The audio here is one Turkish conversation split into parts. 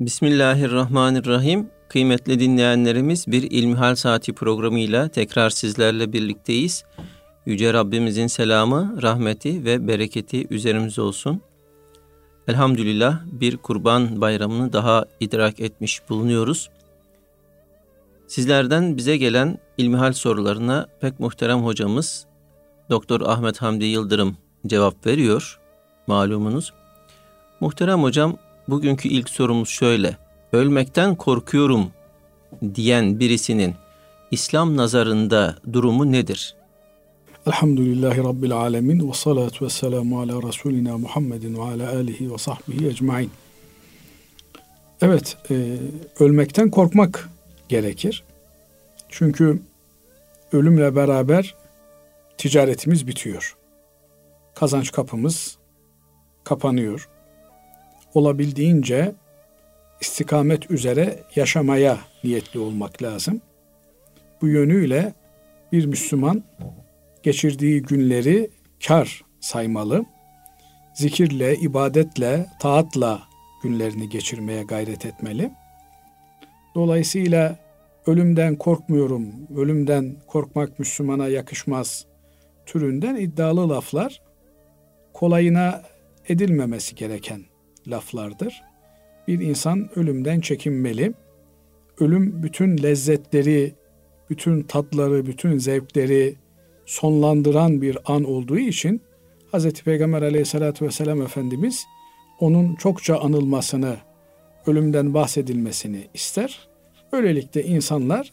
Bismillahirrahmanirrahim. Kıymetli dinleyenlerimiz bir İlmihal Saati programıyla tekrar sizlerle birlikteyiz. Yüce Rabbimizin selamı, rahmeti ve bereketi üzerimize olsun. Elhamdülillah bir kurban bayramını daha idrak etmiş bulunuyoruz. Sizlerden bize gelen ilmihal sorularına pek muhterem hocamız Doktor Ahmet Hamdi Yıldırım cevap veriyor malumunuz. Muhterem hocam bugünkü ilk sorumuz şöyle. Ölmekten korkuyorum diyen birisinin İslam nazarında durumu nedir? Elhamdülillahi Rabbil Alemin ve salatu ve selamu ala Resulina Muhammedin ve ala alihi ve sahbihi ecmain. Evet, e, ölmekten korkmak gerekir. Çünkü ölümle beraber ticaretimiz bitiyor. Kazanç kapımız kapanıyor. Olabildiğince istikamet üzere yaşamaya niyetli olmak lazım. Bu yönüyle bir Müslüman geçirdiği günleri kar saymalı. Zikirle, ibadetle, taatla günlerini geçirmeye gayret etmeli. Dolayısıyla ölümden korkmuyorum, ölümden korkmak Müslümana yakışmaz türünden iddialı laflar kolayına edilmemesi gereken laflardır. Bir insan ölümden çekinmeli. Ölüm bütün lezzetleri, bütün tatları, bütün zevkleri sonlandıran bir an olduğu için Hz. Peygamber aleyhissalatü vesselam Efendimiz onun çokça anılmasını, ölümden bahsedilmesini ister. Böylelikle insanlar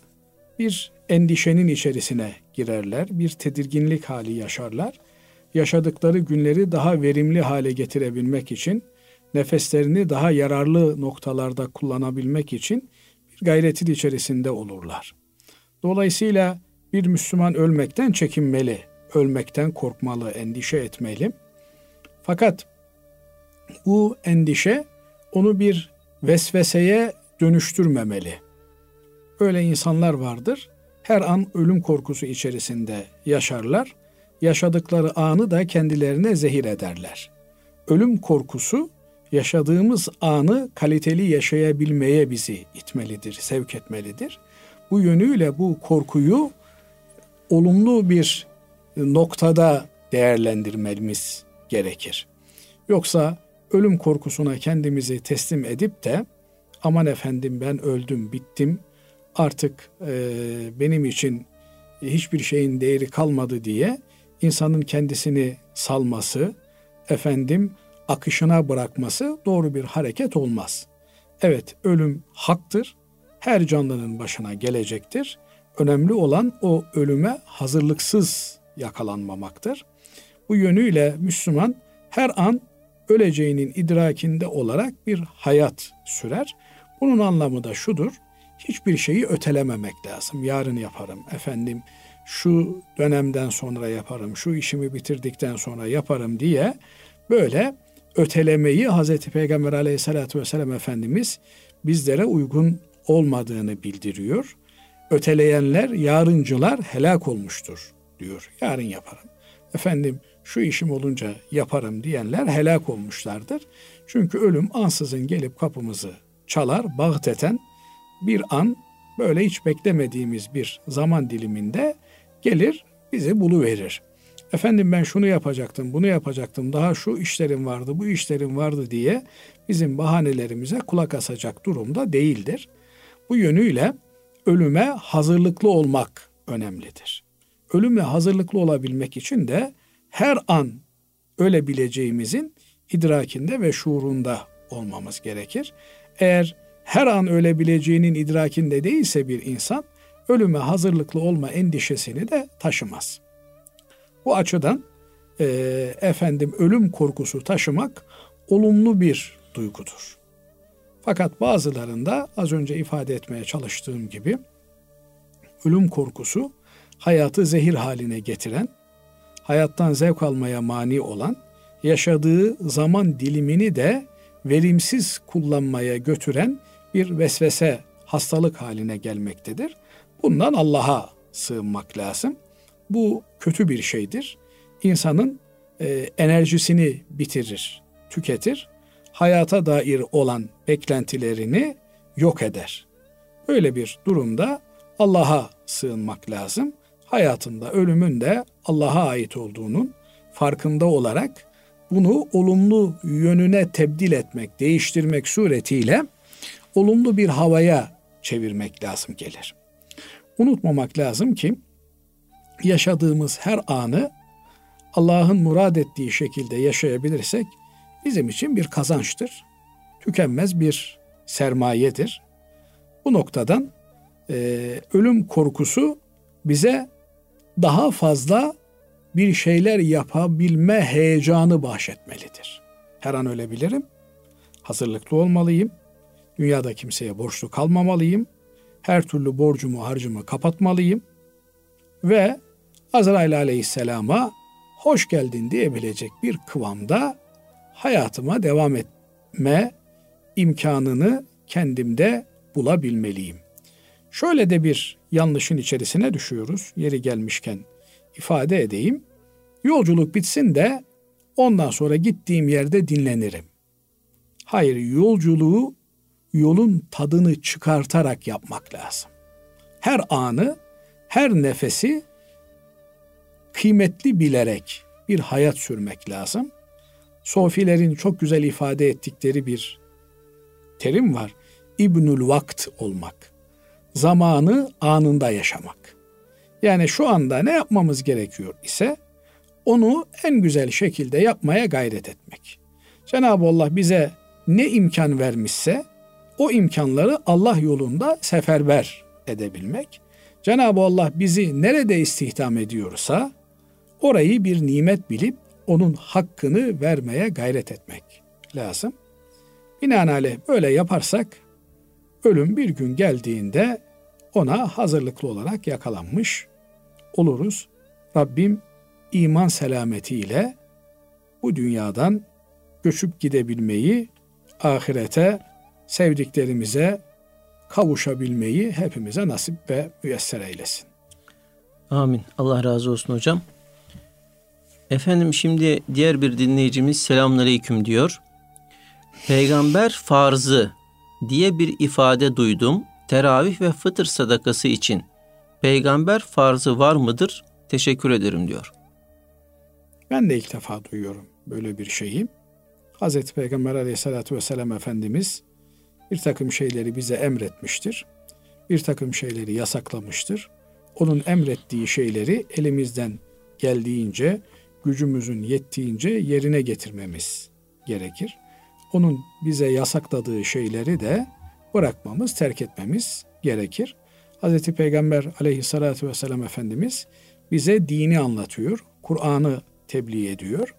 bir endişenin içerisine girerler, bir tedirginlik hali yaşarlar. Yaşadıkları günleri daha verimli hale getirebilmek için, nefeslerini daha yararlı noktalarda kullanabilmek için bir gayretin içerisinde olurlar. Dolayısıyla bir Müslüman ölmekten çekinmeli, ölmekten korkmalı, endişe etmeli. Fakat bu endişe onu bir vesveseye dönüştürmemeli. Öyle insanlar vardır. Her an ölüm korkusu içerisinde yaşarlar. Yaşadıkları anı da kendilerine zehir ederler. Ölüm korkusu yaşadığımız anı kaliteli yaşayabilmeye bizi itmelidir, sevk etmelidir. Bu yönüyle bu korkuyu olumlu bir noktada değerlendirmemiz gerekir. Yoksa ölüm korkusuna kendimizi teslim edip de aman efendim ben öldüm, bittim, artık e, benim için hiçbir şeyin değeri kalmadı diye insanın kendisini salması, efendim akışına bırakması doğru bir hareket olmaz. Evet ölüm haktır. Her canlının başına gelecektir. Önemli olan o ölüme hazırlıksız yakalanmamaktır. Bu yönüyle Müslüman her an öleceğinin idrakinde olarak bir hayat sürer. Bunun anlamı da şudur hiçbir şeyi ötelememek lazım. Yarın yaparım efendim şu dönemden sonra yaparım, şu işimi bitirdikten sonra yaparım diye böyle ötelemeyi Hazreti Peygamber aleyhissalatü vesselam Efendimiz bizlere uygun olmadığını bildiriyor. Öteleyenler, yarıncılar helak olmuştur diyor. Yarın yaparım. Efendim şu işim olunca yaparım diyenler helak olmuşlardır. Çünkü ölüm ansızın gelip kapımızı çalar, bağteten bir an böyle hiç beklemediğimiz bir zaman diliminde gelir bizi buluverir. Efendim ben şunu yapacaktım, bunu yapacaktım, daha şu işlerim vardı, bu işlerim vardı diye bizim bahanelerimize kulak asacak durumda değildir. Bu yönüyle ölüme hazırlıklı olmak önemlidir. Ölüme hazırlıklı olabilmek için de her an ölebileceğimizin idrakinde ve şuurunda olmamız gerekir. Eğer her an ölebileceğinin idrakinde değilse bir insan ölüme hazırlıklı olma endişesini de taşımaz. Bu açıdan e, efendim ölüm korkusu taşımak olumlu bir duygudur. Fakat bazılarında az önce ifade etmeye çalıştığım gibi ölüm korkusu hayatı zehir haline getiren, hayattan zevk almaya mani olan, yaşadığı zaman dilimini de verimsiz kullanmaya götüren bir vesvese, hastalık haline gelmektedir. Bundan Allah'a sığınmak lazım. Bu kötü bir şeydir. İnsanın e, enerjisini bitirir, tüketir. hayata dair olan beklentilerini yok eder. Böyle bir durumda Allah'a sığınmak lazım. Hayatında ölümün de Allah'a ait olduğunun farkında olarak bunu olumlu yönüne tebdil etmek, değiştirmek suretiyle olumlu bir havaya çevirmek lazım gelir. Unutmamak lazım ki yaşadığımız her anı Allah'ın murad ettiği şekilde yaşayabilirsek bizim için bir kazançtır. Tükenmez bir sermayedir. Bu noktadan e, ölüm korkusu bize daha fazla bir şeyler yapabilme heyecanı bahşetmelidir. Her an ölebilirim. Hazırlıklı olmalıyım. Dünyada kimseye borçlu kalmamalıyım. Her türlü borcumu, harcımı kapatmalıyım. Ve Azrail aleyhisselama hoş geldin diyebilecek bir kıvamda hayatıma devam etme imkanını kendimde bulabilmeliyim. Şöyle de bir yanlışın içerisine düşüyoruz. Yeri gelmişken ifade edeyim. Yolculuk bitsin de ondan sonra gittiğim yerde dinlenirim. Hayır, yolculuğu yolun tadını çıkartarak yapmak lazım. Her anı, her nefesi kıymetli bilerek bir hayat sürmek lazım. Sofilerin çok güzel ifade ettikleri bir terim var. İbnül vakt olmak. Zamanı anında yaşamak. Yani şu anda ne yapmamız gerekiyor ise onu en güzel şekilde yapmaya gayret etmek. Cenab-ı Allah bize ne imkan vermişse o imkanları Allah yolunda seferber edebilmek. Cenab-ı Allah bizi nerede istihdam ediyorsa orayı bir nimet bilip onun hakkını vermeye gayret etmek lazım. Binaenaleyh böyle yaparsak ölüm bir gün geldiğinde ona hazırlıklı olarak yakalanmış oluruz. Rabbim iman selametiyle bu dünyadan göçüp gidebilmeyi, ahirete sevdiklerimize kavuşabilmeyi hepimize nasip ve müyesser eylesin. Amin. Allah razı olsun hocam. Efendim şimdi diğer bir dinleyicimiz selamünaleyküm diyor. Peygamber farzı diye bir ifade duydum. Teravih ve fıtır sadakası için peygamber farzı var mıdır? Teşekkür ederim diyor. Ben de ilk defa duyuyorum böyle bir şeyi. Hazreti Peygamber aleyhissalatü vesselam Efendimiz bir takım şeyleri bize emretmiştir. Bir takım şeyleri yasaklamıştır. Onun emrettiği şeyleri elimizden geldiğince, gücümüzün yettiğince yerine getirmemiz gerekir. Onun bize yasakladığı şeyleri de bırakmamız, terk etmemiz gerekir. Hz. Peygamber aleyhissalatü vesselam Efendimiz bize dini anlatıyor, Kur'an'ı tebliğ ediyor.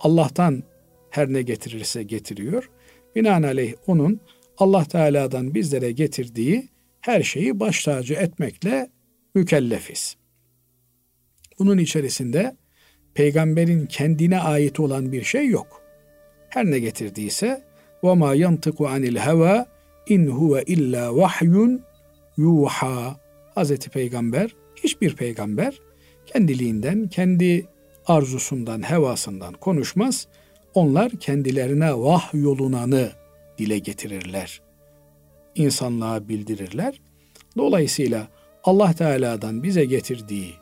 Allah'tan her ne getirirse getiriyor. Binaenaleyh onun Allah Teala'dan bizlere getirdiği her şeyi baş tacı etmekle mükellefiz. Bunun içerisinde peygamberin kendine ait olan bir şey yok. Her ne getirdiyse ve ma yantiku anil heva in huve illa vahyun yuha. Hazreti Peygamber hiçbir peygamber kendiliğinden, kendi arzusundan, hevasından konuşmaz. Onlar kendilerine vah yolunanı dile getirirler. İnsanlığa bildirirler. Dolayısıyla Allah Teala'dan bize getirdiği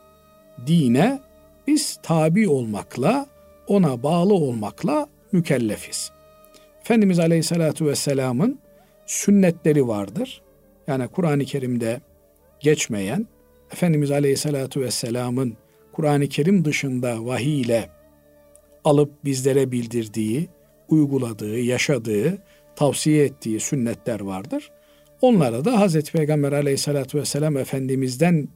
dine biz tabi olmakla, ona bağlı olmakla mükellefiz. Efendimiz Aleyhisselatü Vesselam'ın sünnetleri vardır. Yani Kur'an-ı Kerim'de geçmeyen, Efendimiz Aleyhisselatü Vesselam'ın Kur'an-ı Kerim dışında vahiy ile alıp bizlere bildirdiği, uyguladığı, yaşadığı, tavsiye ettiği sünnetler vardır. Onlara da Hazreti Peygamber Aleyhisselatü Vesselam Efendimiz'den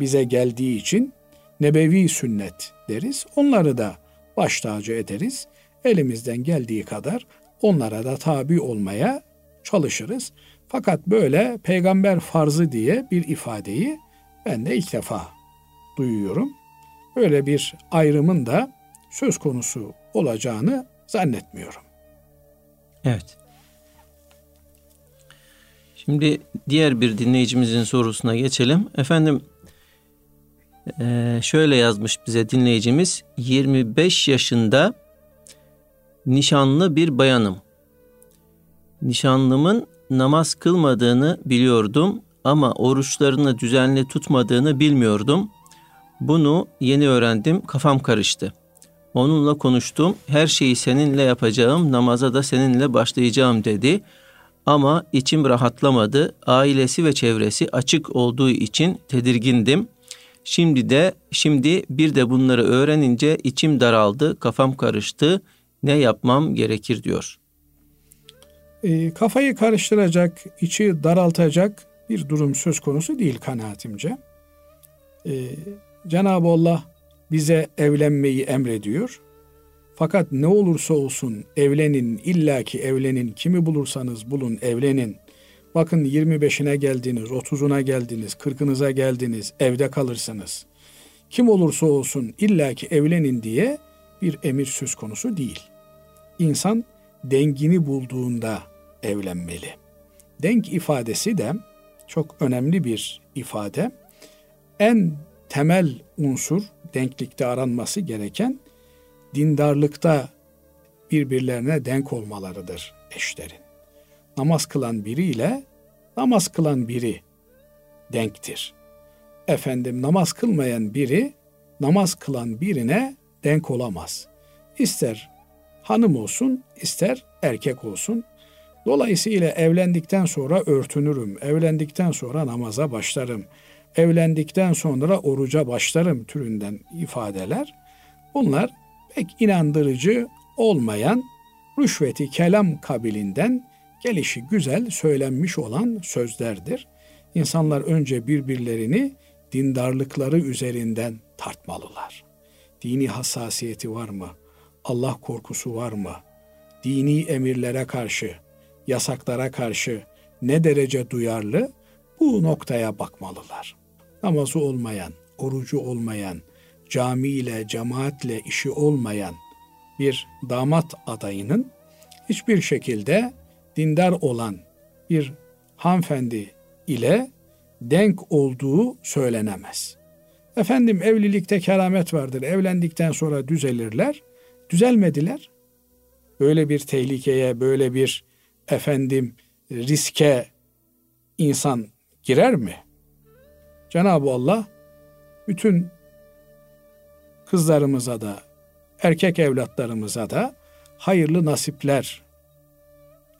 bize geldiği için nebevi sünnet deriz. Onları da baş tacı ederiz. Elimizden geldiği kadar onlara da tabi olmaya çalışırız. Fakat böyle peygamber farzı diye bir ifadeyi ben de ilk defa duyuyorum. Böyle bir ayrımın da söz konusu olacağını zannetmiyorum. Evet. Şimdi diğer bir dinleyicimizin sorusuna geçelim. Efendim şöyle yazmış bize dinleyicimiz 25 yaşında Nişanlı bir bayanım. Nişanlımın namaz kılmadığını biliyordum ama oruçlarını düzenli tutmadığını bilmiyordum. Bunu yeni öğrendim, kafam karıştı. Onunla konuştum. Her şeyi seninle yapacağım, namaza da seninle başlayacağım dedi. Ama içim rahatlamadı. Ailesi ve çevresi açık olduğu için tedirgindim. Şimdi de şimdi bir de bunları öğrenince içim daraldı, kafam karıştı. Ne yapmam gerekir diyor. E, kafayı karıştıracak, içi daraltacak bir durum söz konusu değil kanaatimce. E, Cenab-ı Allah bize evlenmeyi emrediyor. Fakat ne olursa olsun evlenin, illaki evlenin, kimi bulursanız bulun evlenin. Bakın 25'ine geldiniz, 30'una geldiniz, 40'ınıza geldiniz, evde kalırsınız. Kim olursa olsun illaki evlenin diye bir emir söz konusu değil. İnsan dengini bulduğunda evlenmeli. Denk ifadesi de çok önemli bir ifade. En temel unsur denklikte aranması gereken dindarlıkta birbirlerine denk olmalarıdır eşlerin. Namaz kılan biriyle namaz kılan biri denktir. Efendim namaz kılmayan biri namaz kılan birine denk olamaz. İster hanım olsun, ister erkek olsun. Dolayısıyla evlendikten sonra örtünürüm, evlendikten sonra namaza başlarım, evlendikten sonra oruca başlarım türünden ifadeler. Bunlar pek inandırıcı olmayan rüşveti kelam kabilinden gelişi güzel söylenmiş olan sözlerdir. İnsanlar önce birbirlerini dindarlıkları üzerinden tartmalılar. Dini hassasiyeti var mı? Allah korkusu var mı? Dini emirlere karşı, yasaklara karşı ne derece duyarlı? Bu noktaya bakmalılar. Namazı olmayan, orucu olmayan, camiyle, cemaatle işi olmayan bir damat adayının hiçbir şekilde dindar olan bir hanımefendi ile denk olduğu söylenemez. Efendim evlilikte keramet vardır. Evlendikten sonra düzelirler. Düzelmediler. Böyle bir tehlikeye, böyle bir efendim riske insan girer mi? Cenab-ı Allah bütün kızlarımıza da erkek evlatlarımıza da hayırlı nasipler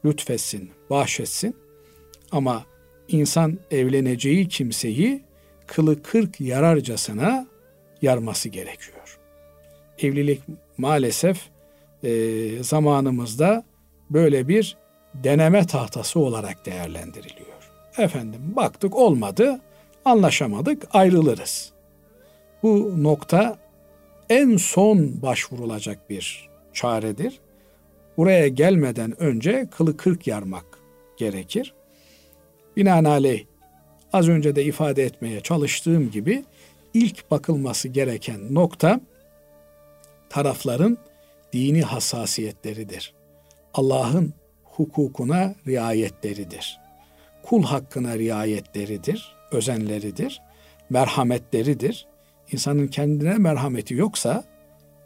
lütfetsin, bahşetsin. Ama insan evleneceği kimseyi kılı kırk yararcasına yarması gerekiyor. Evlilik maalesef e, zamanımızda böyle bir deneme tahtası olarak değerlendiriliyor. Efendim baktık olmadı, anlaşamadık, ayrılırız. Bu nokta en son başvurulacak bir çaredir. Buraya gelmeden önce kılı kırk yarmak gerekir. Binaenaleyh az önce de ifade etmeye çalıştığım gibi ilk bakılması gereken nokta tarafların dini hassasiyetleridir. Allah'ın hukukuna riayetleridir. Kul hakkına riayetleridir, özenleridir, merhametleridir. İnsanın kendine merhameti yoksa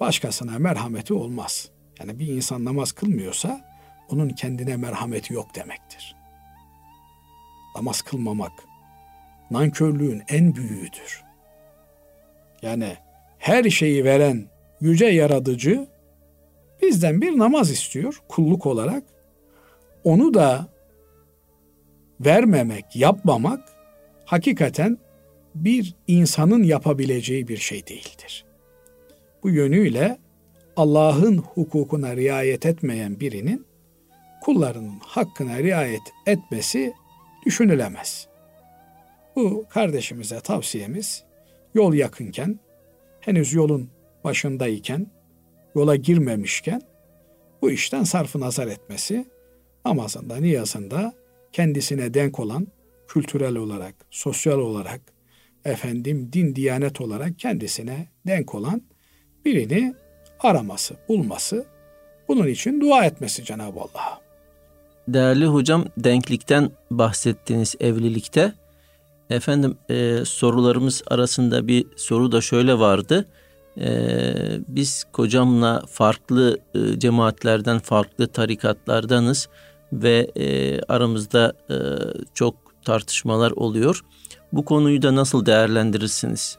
başkasına merhameti olmaz. Yani bir insan namaz kılmıyorsa onun kendine merhameti yok demektir. Namaz kılmamak nankörlüğün en büyüğüdür. Yani her şeyi veren yüce yaratıcı bizden bir namaz istiyor kulluk olarak. Onu da vermemek, yapmamak hakikaten bir insanın yapabileceği bir şey değildir. Bu yönüyle Allah'ın hukukuna riayet etmeyen birinin kullarının hakkına riayet etmesi düşünülemez. Bu kardeşimize tavsiyemiz yol yakınken, henüz yolun başındayken, yola girmemişken bu işten sarfı nazar etmesi, namazında, niyazında kendisine denk olan kültürel olarak, sosyal olarak, efendim din diyanet olarak kendisine denk olan birini araması, bulması, bunun için dua etmesi Cenab-ı Allah'a. Değerli hocam denklikten bahsettiniz evlilikte. Efendim e, sorularımız arasında bir soru da şöyle vardı. Ee, biz kocamla farklı e, cemaatlerden, farklı tarikatlardanız ve e, aramızda e, çok tartışmalar oluyor. Bu konuyu da nasıl değerlendirirsiniz?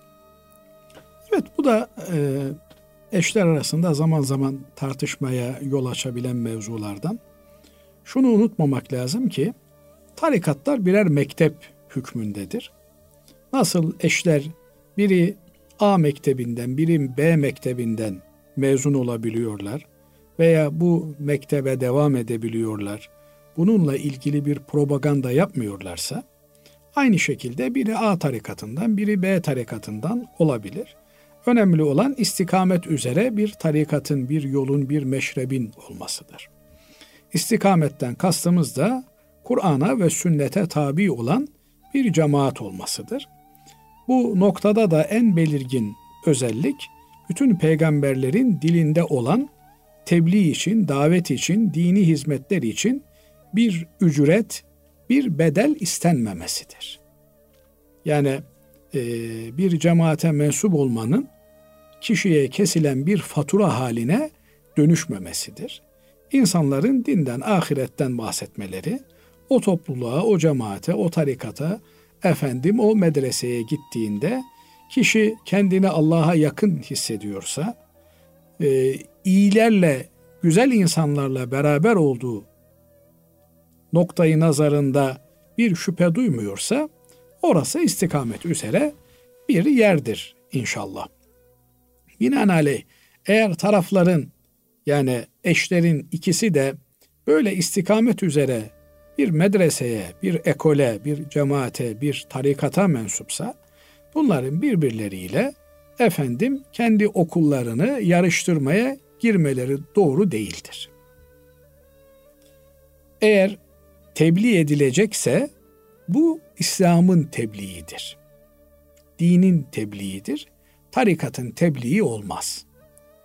Evet bu da e, eşler arasında zaman zaman tartışmaya yol açabilen mevzulardan. Şunu unutmamak lazım ki tarikatlar birer mektep hükmündedir. Nasıl eşler biri A mektebinden, biri B mektebinden mezun olabiliyorlar veya bu mektebe devam edebiliyorlar. Bununla ilgili bir propaganda yapmıyorlarsa aynı şekilde biri A tarikatından, biri B tarikatından olabilir. Önemli olan istikamet üzere bir tarikatın, bir yolun, bir meşrebin olmasıdır. İstikametten kastımız da Kur'an'a ve sünnete tabi olan bir cemaat olmasıdır. Bu noktada da en belirgin özellik bütün peygamberlerin dilinde olan tebliğ için, davet için, dini hizmetler için bir ücret, bir bedel istenmemesidir. Yani bir cemaate mensup olmanın kişiye kesilen bir fatura haline dönüşmemesidir. İnsanların dinden, ahiretten bahsetmeleri, o topluluğa, o cemaate, o tarikata, efendim o medreseye gittiğinde kişi kendini Allah'a yakın hissediyorsa, e, iyilerle, güzel insanlarla beraber olduğu noktayı nazarında bir şüphe duymuyorsa, orası istikamet üzere bir yerdir inşallah. Binaenaleyh eğer tarafların yani eşlerin ikisi de böyle istikamet üzere bir medreseye, bir ekole, bir cemaate, bir tarikata mensupsa bunların birbirleriyle efendim kendi okullarını yarıştırmaya girmeleri doğru değildir. Eğer tebliğ edilecekse bu İslam'ın tebliğidir. Dinin tebliğidir. Tarikatın tebliği olmaz.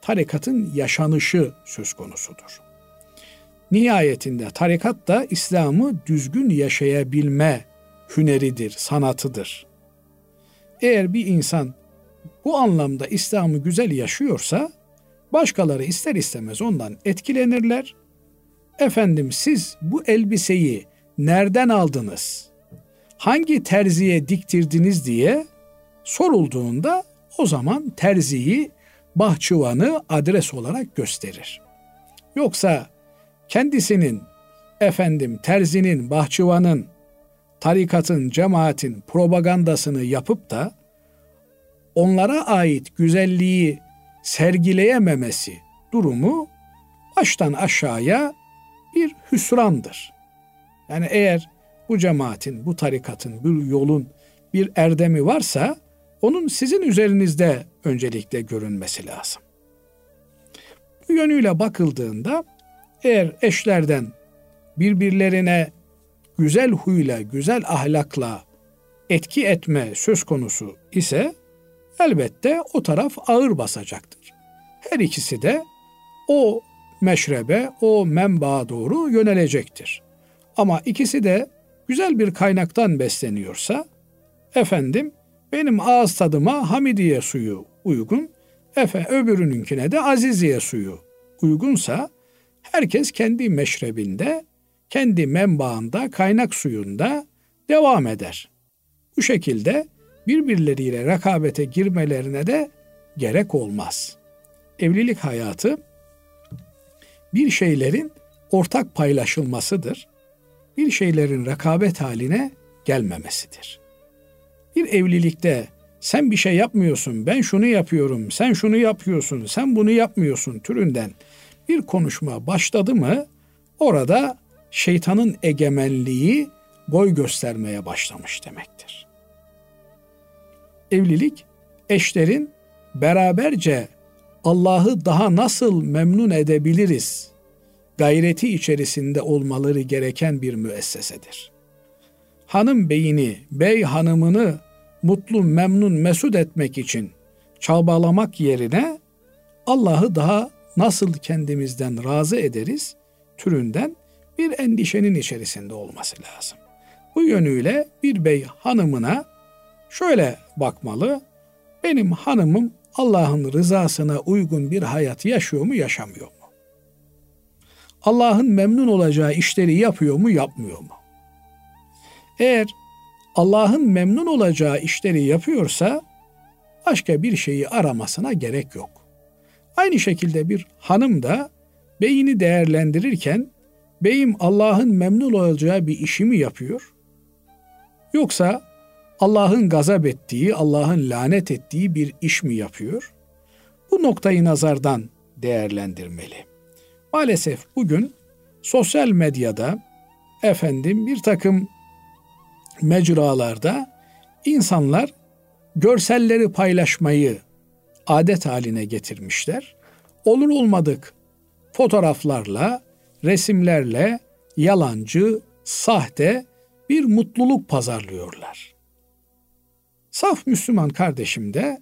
Tarikatın yaşanışı söz konusudur. Nihayetinde tarikat da İslam'ı düzgün yaşayabilme hüneridir, sanatıdır. Eğer bir insan bu anlamda İslam'ı güzel yaşıyorsa başkaları ister istemez ondan etkilenirler. Efendim siz bu elbiseyi nereden aldınız? Hangi terziye diktirdiniz diye sorulduğunda o zaman terziyi, bahçıvanı adres olarak gösterir. Yoksa kendisinin efendim terzinin, bahçıvanın, tarikatın, cemaatin propagandasını yapıp da onlara ait güzelliği sergileyememesi durumu baştan aşağıya bir hüsrandır. Yani eğer bu cemaatin, bu tarikatın, bu yolun bir erdemi varsa onun sizin üzerinizde öncelikle görünmesi lazım. Bu yönüyle bakıldığında eğer eşlerden birbirlerine güzel huyla, güzel ahlakla etki etme söz konusu ise elbette o taraf ağır basacaktır. Her ikisi de o meşrebe, o menbağa doğru yönelecektir. Ama ikisi de güzel bir kaynaktan besleniyorsa, efendim benim ağız tadıma Hamidiye suyu uygun, efe öbürününkine de Aziziye suyu uygunsa, herkes kendi meşrebinde, kendi menbaında, kaynak suyunda devam eder. Bu şekilde birbirleriyle rekabete girmelerine de gerek olmaz. Evlilik hayatı bir şeylerin ortak paylaşılmasıdır. Bir şeylerin rekabet haline gelmemesidir. Bir evlilikte sen bir şey yapmıyorsun, ben şunu yapıyorum, sen şunu yapıyorsun, sen bunu yapmıyorsun türünden bir konuşma başladı mı orada şeytanın egemenliği boy göstermeye başlamış demektir. Evlilik eşlerin beraberce Allah'ı daha nasıl memnun edebiliriz gayreti içerisinde olmaları gereken bir müessesedir. Hanım beyini, bey hanımını mutlu, memnun, mesut etmek için çabalamak yerine Allah'ı daha nasıl kendimizden razı ederiz türünden bir endişenin içerisinde olması lazım. Bu yönüyle bir bey hanımına şöyle bakmalı. Benim hanımım Allah'ın rızasına uygun bir hayat yaşıyor mu, yaşamıyor mu? Allah'ın memnun olacağı işleri yapıyor mu, yapmıyor mu? Eğer Allah'ın memnun olacağı işleri yapıyorsa başka bir şeyi aramasına gerek yok. Aynı şekilde bir hanım da beyini değerlendirirken beyim Allah'ın memnun olacağı bir işi mi yapıyor? Yoksa Allah'ın gazap ettiği, Allah'ın lanet ettiği bir iş mi yapıyor? Bu noktayı nazardan değerlendirmeli. Maalesef bugün sosyal medyada efendim bir takım mecralarda insanlar görselleri paylaşmayı adet haline getirmişler. Olur olmadık fotoğraflarla, resimlerle yalancı, sahte bir mutluluk pazarlıyorlar. Saf Müslüman kardeşim de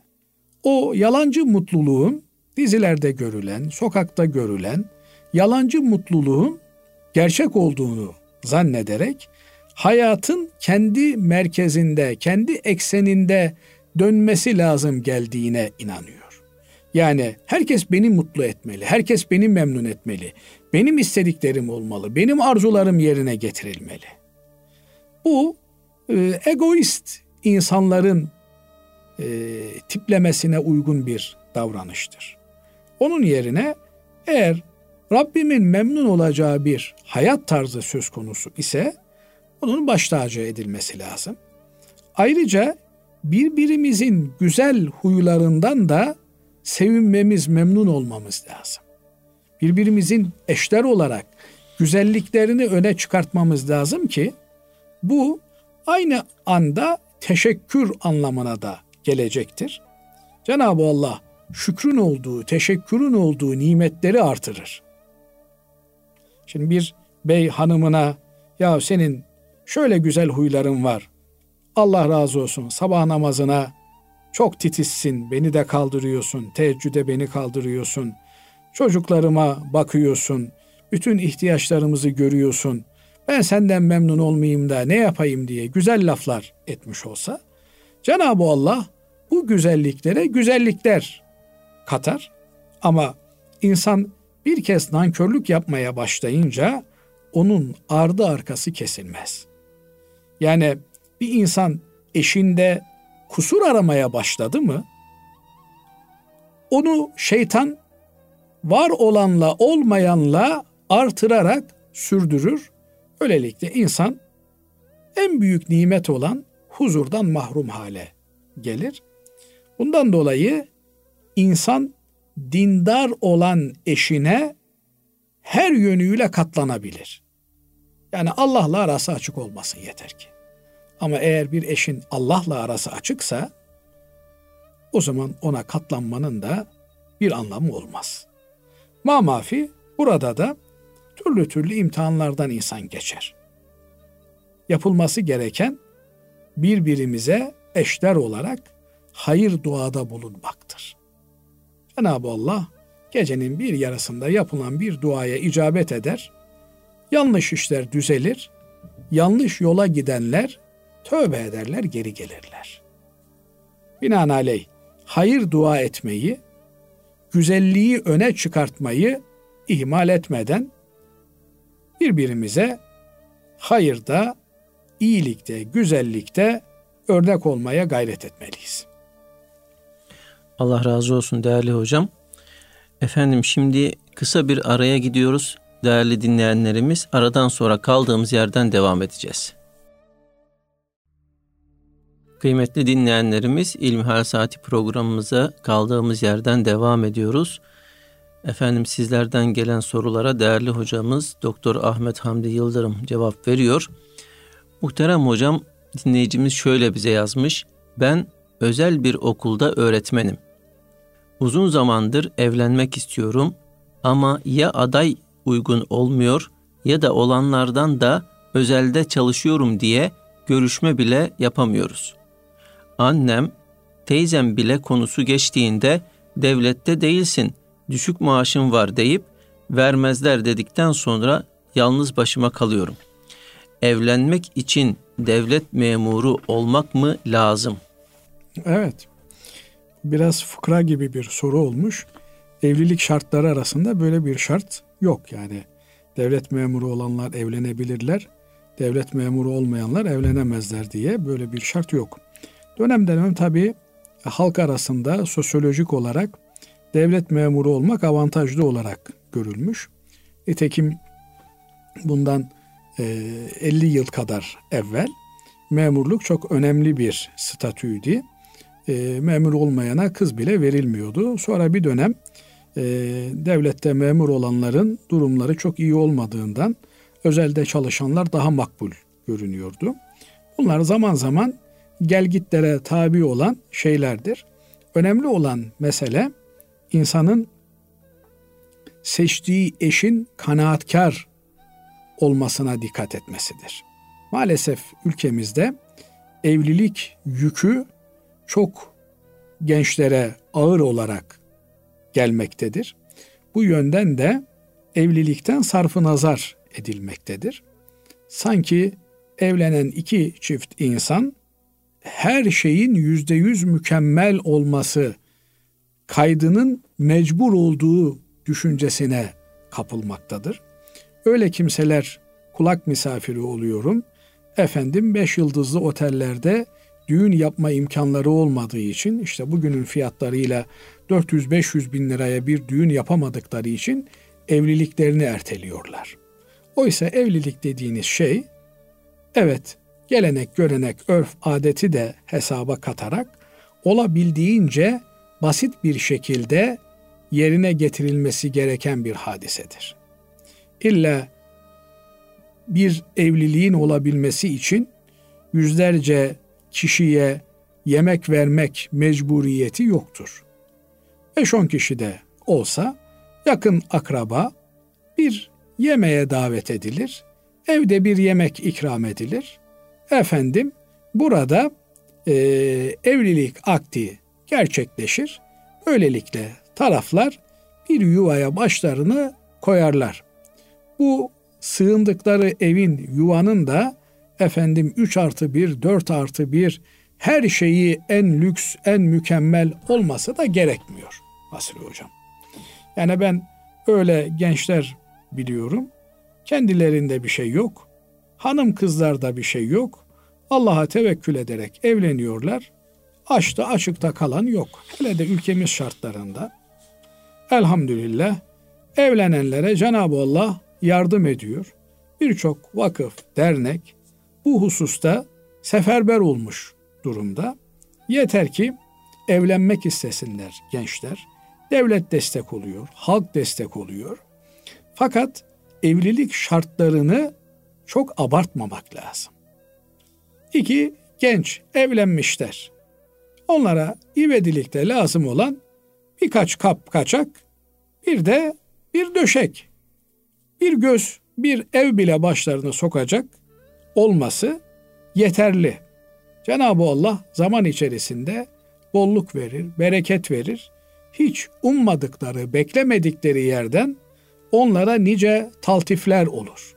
o yalancı mutluluğun dizilerde görülen, sokakta görülen yalancı mutluluğun gerçek olduğunu zannederek hayatın kendi merkezinde, kendi ekseninde dönmesi lazım geldiğine inanıyor. Yani herkes beni mutlu etmeli, herkes beni memnun etmeli. Benim istediklerim olmalı, benim arzularım yerine getirilmeli. Bu e, egoist insanların e, tiplemesine uygun bir davranıştır. Onun yerine eğer Rabbimin memnun olacağı bir hayat tarzı söz konusu ise onun baş tacı edilmesi lazım. Ayrıca birbirimizin güzel huylarından da sevinmemiz, memnun olmamız lazım. Birbirimizin eşler olarak güzelliklerini öne çıkartmamız lazım ki bu aynı anda teşekkür anlamına da gelecektir. Cenab-ı Allah şükrün olduğu, teşekkürün olduğu nimetleri artırır. Şimdi bir bey hanımına ya senin şöyle güzel huyların var. Allah razı olsun sabah namazına çok titizsin, beni de kaldırıyorsun, teheccüde beni kaldırıyorsun. Çocuklarıma bakıyorsun, bütün ihtiyaçlarımızı görüyorsun. Ben senden memnun olmayayım da ne yapayım diye güzel laflar etmiş olsa Cenab-ı Allah bu güzelliklere güzellikler katar. Ama insan bir kez nankörlük yapmaya başlayınca onun ardı arkası kesilmez. Yani bir insan eşinde kusur aramaya başladı mı onu şeytan var olanla olmayanla artırarak sürdürür. Öylelikle insan en büyük nimet olan huzurdan mahrum hale gelir. Bundan dolayı insan dindar olan eşine her yönüyle katlanabilir. Yani Allah'la arası açık olmasın yeter ki. Ama eğer bir eşin Allah'la arası açıksa o zaman ona katlanmanın da bir anlamı olmaz. Ma mafi burada da türlü türlü imtihanlardan insan geçer. Yapılması gereken birbirimize eşler olarak hayır duada bulunmaktır. Cenab-ı Allah gecenin bir yarısında yapılan bir duaya icabet eder. Yanlış işler düzelir. Yanlış yola gidenler tövbe ederler, geri gelirler. Binaenaleyh hayır dua etmeyi, güzelliği öne çıkartmayı ihmal etmeden birbirimize hayırda, iyilikte, güzellikte örnek olmaya gayret etmeliyiz. Allah razı olsun değerli hocam. Efendim şimdi kısa bir araya gidiyoruz değerli dinleyenlerimiz. Aradan sonra kaldığımız yerden devam edeceğiz. Kıymetli dinleyenlerimiz İlmihal Saati programımıza kaldığımız yerden devam ediyoruz. Efendim sizlerden gelen sorulara değerli hocamız Doktor Ahmet Hamdi Yıldırım cevap veriyor. Muhterem hocam dinleyicimiz şöyle bize yazmış. Ben özel bir okulda öğretmenim. Uzun zamandır evlenmek istiyorum ama ya aday uygun olmuyor ya da olanlardan da özelde çalışıyorum diye görüşme bile yapamıyoruz. Annem, teyzem bile konusu geçtiğinde devlette değilsin, düşük maaşın var deyip vermezler dedikten sonra yalnız başıma kalıyorum. Evlenmek için devlet memuru olmak mı lazım? Evet. biraz fıkra gibi bir soru olmuş. Evlilik şartları arasında böyle bir şart yok yani. Devlet memuru olanlar evlenebilirler, devlet memuru olmayanlar evlenemezler diye böyle bir şart yok. Dönem dönem tabii halk arasında sosyolojik olarak devlet memuru olmak avantajlı olarak görülmüş. Nitekim bundan 50 yıl kadar evvel memurluk çok önemli bir statüydü. Memur olmayana kız bile verilmiyordu. Sonra bir dönem devlette memur olanların durumları çok iyi olmadığından özelde çalışanlar daha makbul görünüyordu. Bunlar zaman zaman gelgitlere tabi olan şeylerdir. Önemli olan mesele insanın seçtiği eşin kanaatkar olmasına dikkat etmesidir. Maalesef ülkemizde evlilik yükü çok gençlere ağır olarak gelmektedir. Bu yönden de evlilikten sarfı nazar edilmektedir. Sanki evlenen iki çift insan her şeyin yüzde yüz mükemmel olması kaydının mecbur olduğu düşüncesine kapılmaktadır. Öyle kimseler kulak misafiri oluyorum. Efendim beş yıldızlı otellerde düğün yapma imkanları olmadığı için işte bugünün fiyatlarıyla 400-500 bin liraya bir düğün yapamadıkları için evliliklerini erteliyorlar. Oysa evlilik dediğiniz şey evet gelenek, görenek, örf, adeti de hesaba katarak olabildiğince basit bir şekilde yerine getirilmesi gereken bir hadisedir. İlla bir evliliğin olabilmesi için yüzlerce kişiye yemek vermek mecburiyeti yoktur. 5-10 kişi de olsa yakın akraba bir yemeğe davet edilir. Evde bir yemek ikram edilir. Efendim burada e, evlilik akdi gerçekleşir. Böylelikle taraflar bir yuvaya başlarını koyarlar. Bu sığındıkları evin, yuvanın da efendim 3 artı 1, 4 artı 1 her şeyi en lüks, en mükemmel olmasa da gerekmiyor Basri Hocam. Yani ben öyle gençler biliyorum. Kendilerinde bir şey yok. Hanım kızlarda bir şey yok. Allah'a tevekkül ederek evleniyorlar. Açta açıkta kalan yok. Hele de ülkemiz şartlarında. Elhamdülillah evlenenlere Cenab-ı Allah yardım ediyor. Birçok vakıf, dernek bu hususta seferber olmuş durumda. Yeter ki evlenmek istesinler gençler. Devlet destek oluyor, halk destek oluyor. Fakat evlilik şartlarını çok abartmamak lazım. İki, genç evlenmişler. Onlara ivedilikte lazım olan birkaç kap kaçak, bir de bir döşek, bir göz, bir ev bile başlarını sokacak olması yeterli. Cenab-ı Allah zaman içerisinde bolluk verir, bereket verir. Hiç ummadıkları, beklemedikleri yerden onlara nice taltifler olur.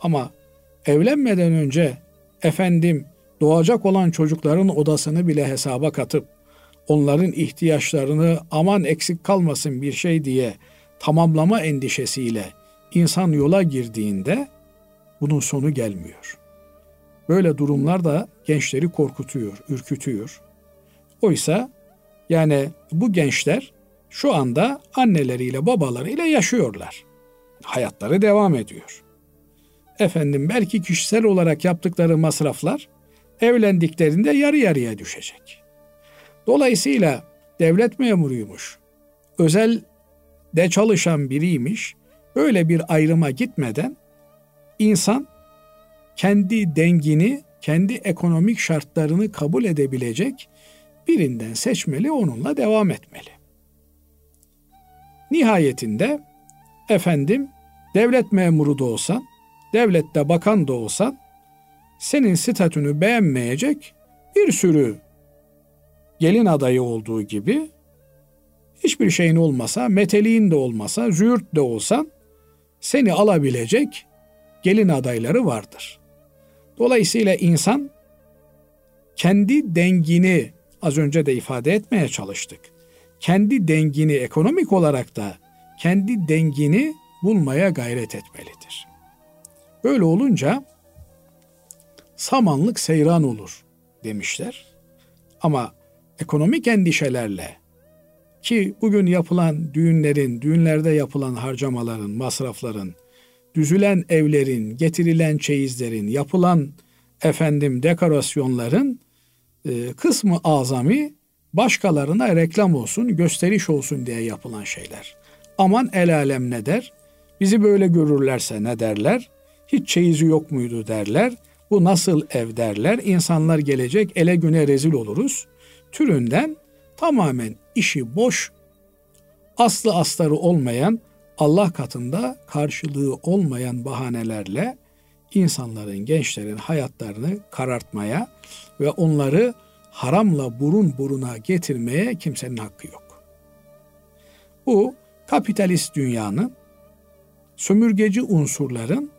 Ama evlenmeden önce efendim doğacak olan çocukların odasını bile hesaba katıp onların ihtiyaçlarını aman eksik kalmasın bir şey diye tamamlama endişesiyle insan yola girdiğinde bunun sonu gelmiyor. Böyle durumlar da gençleri korkutuyor, ürkütüyor. Oysa yani bu gençler şu anda anneleriyle babalarıyla yaşıyorlar. Hayatları devam ediyor. Efendim belki kişisel olarak yaptıkları masraflar evlendiklerinde yarı yarıya düşecek. Dolayısıyla devlet memuruymuş, özel de çalışan biriymiş, böyle bir ayrıma gitmeden insan kendi dengini, kendi ekonomik şartlarını kabul edebilecek birinden seçmeli, onunla devam etmeli. Nihayetinde efendim devlet memuru da olsan, devlette bakan da olsan senin statünü beğenmeyecek bir sürü gelin adayı olduğu gibi hiçbir şeyin olmasa, meteliğin de olmasa, züğürt de olsan seni alabilecek gelin adayları vardır. Dolayısıyla insan kendi dengini az önce de ifade etmeye çalıştık. Kendi dengini ekonomik olarak da kendi dengini bulmaya gayret etmelidir. Böyle olunca samanlık seyran olur demişler. Ama ekonomik endişelerle ki bugün yapılan düğünlerin, düğünlerde yapılan harcamaların, masrafların, düzülen evlerin, getirilen çeyizlerin, yapılan efendim dekorasyonların e, kısmı azami başkalarına reklam olsun, gösteriş olsun diye yapılan şeyler. Aman el alem ne der? Bizi böyle görürlerse ne derler? Hiç çeyizi yok muydu derler. Bu nasıl ev derler. İnsanlar gelecek ele güne rezil oluruz. Türünden tamamen işi boş, aslı astarı olmayan, Allah katında karşılığı olmayan bahanelerle insanların, gençlerin hayatlarını karartmaya ve onları haramla burun buruna getirmeye kimsenin hakkı yok. Bu kapitalist dünyanın sömürgeci unsurların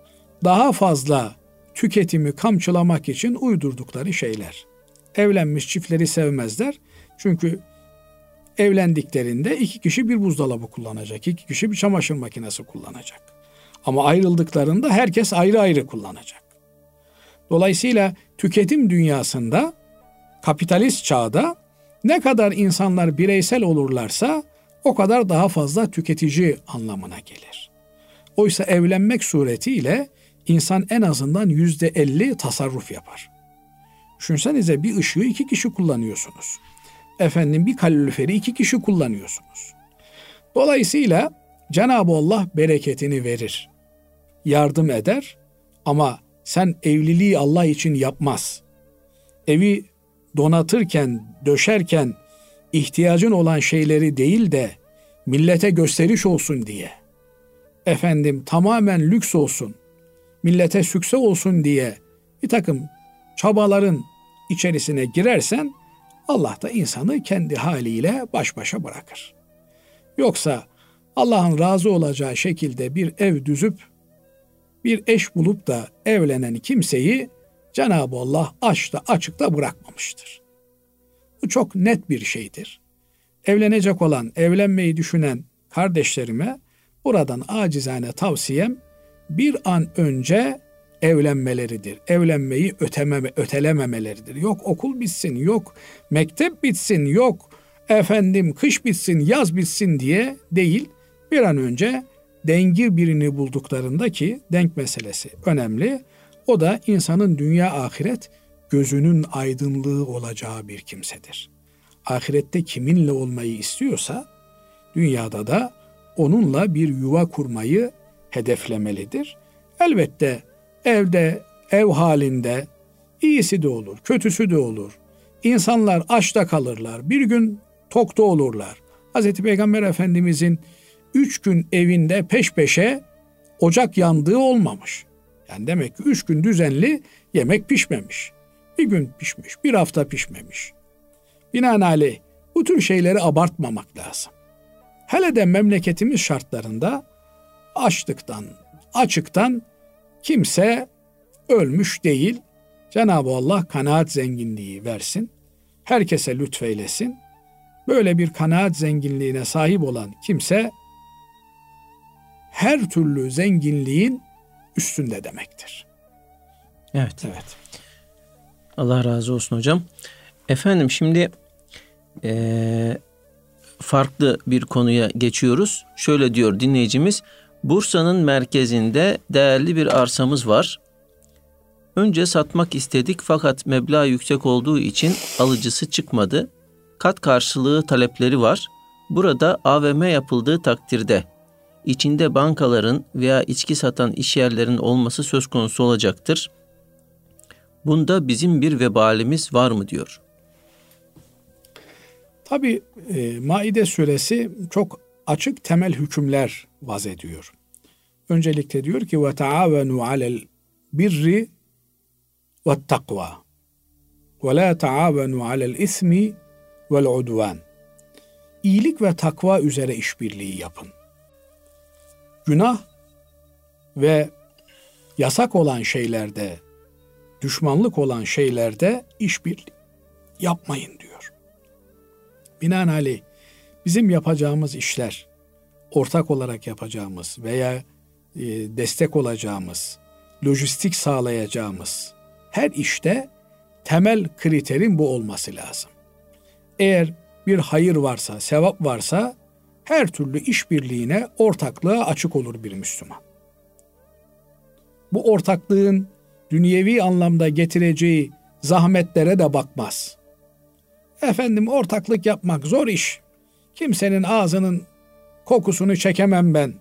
daha fazla tüketimi kamçılamak için uydurdukları şeyler. Evlenmiş çiftleri sevmezler. Çünkü evlendiklerinde iki kişi bir buzdolabı kullanacak, iki kişi bir çamaşır makinesi kullanacak. Ama ayrıldıklarında herkes ayrı ayrı kullanacak. Dolayısıyla tüketim dünyasında kapitalist çağda ne kadar insanlar bireysel olurlarsa o kadar daha fazla tüketici anlamına gelir. Oysa evlenmek suretiyle insan en azından yüzde elli tasarruf yapar. Düşünsenize bir ışığı iki kişi kullanıyorsunuz. Efendim bir kaloriferi iki kişi kullanıyorsunuz. Dolayısıyla Cenab-ı Allah bereketini verir. Yardım eder ama sen evliliği Allah için yapmaz. Evi donatırken, döşerken ihtiyacın olan şeyleri değil de millete gösteriş olsun diye. Efendim tamamen lüks olsun, millete sükse olsun diye bir takım çabaların içerisine girersen Allah da insanı kendi haliyle baş başa bırakır. Yoksa Allah'ın razı olacağı şekilde bir ev düzüp bir eş bulup da evlenen kimseyi Cenab-ı Allah açta açıkta bırakmamıştır. Bu çok net bir şeydir. Evlenecek olan, evlenmeyi düşünen kardeşlerime buradan acizane tavsiyem bir an önce evlenmeleridir. Evlenmeyi ötememe, ötelememeleridir. Yok okul bitsin, yok mektep bitsin, yok efendim kış bitsin, yaz bitsin diye değil. Bir an önce dengi birini bulduklarında ki denk meselesi önemli. O da insanın dünya ahiret gözünün aydınlığı olacağı bir kimsedir. Ahirette kiminle olmayı istiyorsa dünyada da onunla bir yuva kurmayı hedeflemelidir. Elbette evde, ev halinde iyisi de olur, kötüsü de olur. İnsanlar açta kalırlar, bir gün tokta olurlar. Hz. Peygamber Efendimizin üç gün evinde peş peşe ocak yandığı olmamış. Yani demek ki üç gün düzenli yemek pişmemiş. Bir gün pişmiş, bir hafta pişmemiş. Binaenaleyh bu tür şeyleri abartmamak lazım. Hele de memleketimiz şartlarında açlıktan, açıktan kimse ölmüş değil. Cenab-ı Allah kanaat zenginliği versin. Herkese lütfeylesin. Böyle bir kanaat zenginliğine sahip olan kimse her türlü zenginliğin üstünde demektir. Evet. Evet. Allah razı olsun hocam. Efendim şimdi ee, farklı bir konuya geçiyoruz. Şöyle diyor dinleyicimiz. Bursa'nın merkezinde değerli bir arsamız var. Önce satmak istedik fakat meblağ yüksek olduğu için alıcısı çıkmadı. Kat karşılığı talepleri var. Burada AVM yapıldığı takdirde içinde bankaların veya içki satan işyerlerin olması söz konusu olacaktır. Bunda bizim bir vebalimiz var mı diyor. Tabi e, Maide suresi çok açık temel hükümler vaz ediyor. Öncelikle diyor ki ve taavenu alel birri ve takva ve la taavenu alel ismi vel udvan. İyilik ve takva üzere işbirliği yapın. Günah ve yasak olan şeylerde, düşmanlık olan şeylerde işbirliği yapmayın diyor. Binaenaleyh bizim yapacağımız işler, ortak olarak yapacağımız veya e, destek olacağımız, lojistik sağlayacağımız her işte temel kriterin bu olması lazım. Eğer bir hayır varsa, sevap varsa her türlü işbirliğine, ortaklığa açık olur bir Müslüman. Bu ortaklığın dünyevi anlamda getireceği zahmetlere de bakmaz. Efendim ortaklık yapmak zor iş. Kimsenin ağzının kokusunu çekemem ben.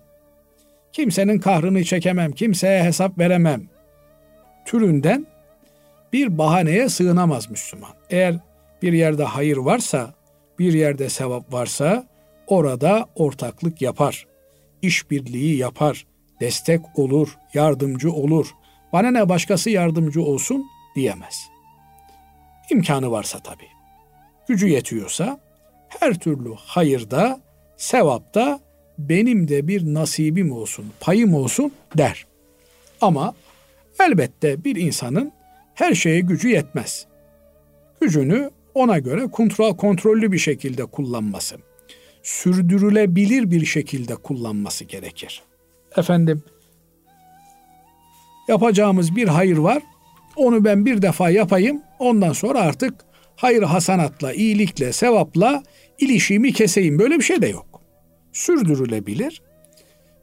Kimsenin kahrını çekemem, kimseye hesap veremem. Türünden bir bahaneye sığınamaz Müslüman. Eğer bir yerde hayır varsa, bir yerde sevap varsa orada ortaklık yapar. işbirliği yapar. Destek olur, yardımcı olur. Bana ne başkası yardımcı olsun diyemez. İmkanı varsa tabii. Gücü yetiyorsa her türlü hayırda, sevapta benim de bir nasibim olsun, payım olsun der. Ama elbette bir insanın her şeye gücü yetmez. Gücünü ona göre kontrol kontrollü bir şekilde kullanması, sürdürülebilir bir şekilde kullanması gerekir. Efendim yapacağımız bir hayır var. Onu ben bir defa yapayım. Ondan sonra artık hayır hasanatla, iyilikle, sevapla ilişiğimi keseyim. Böyle bir şey de yok. Sürdürülebilir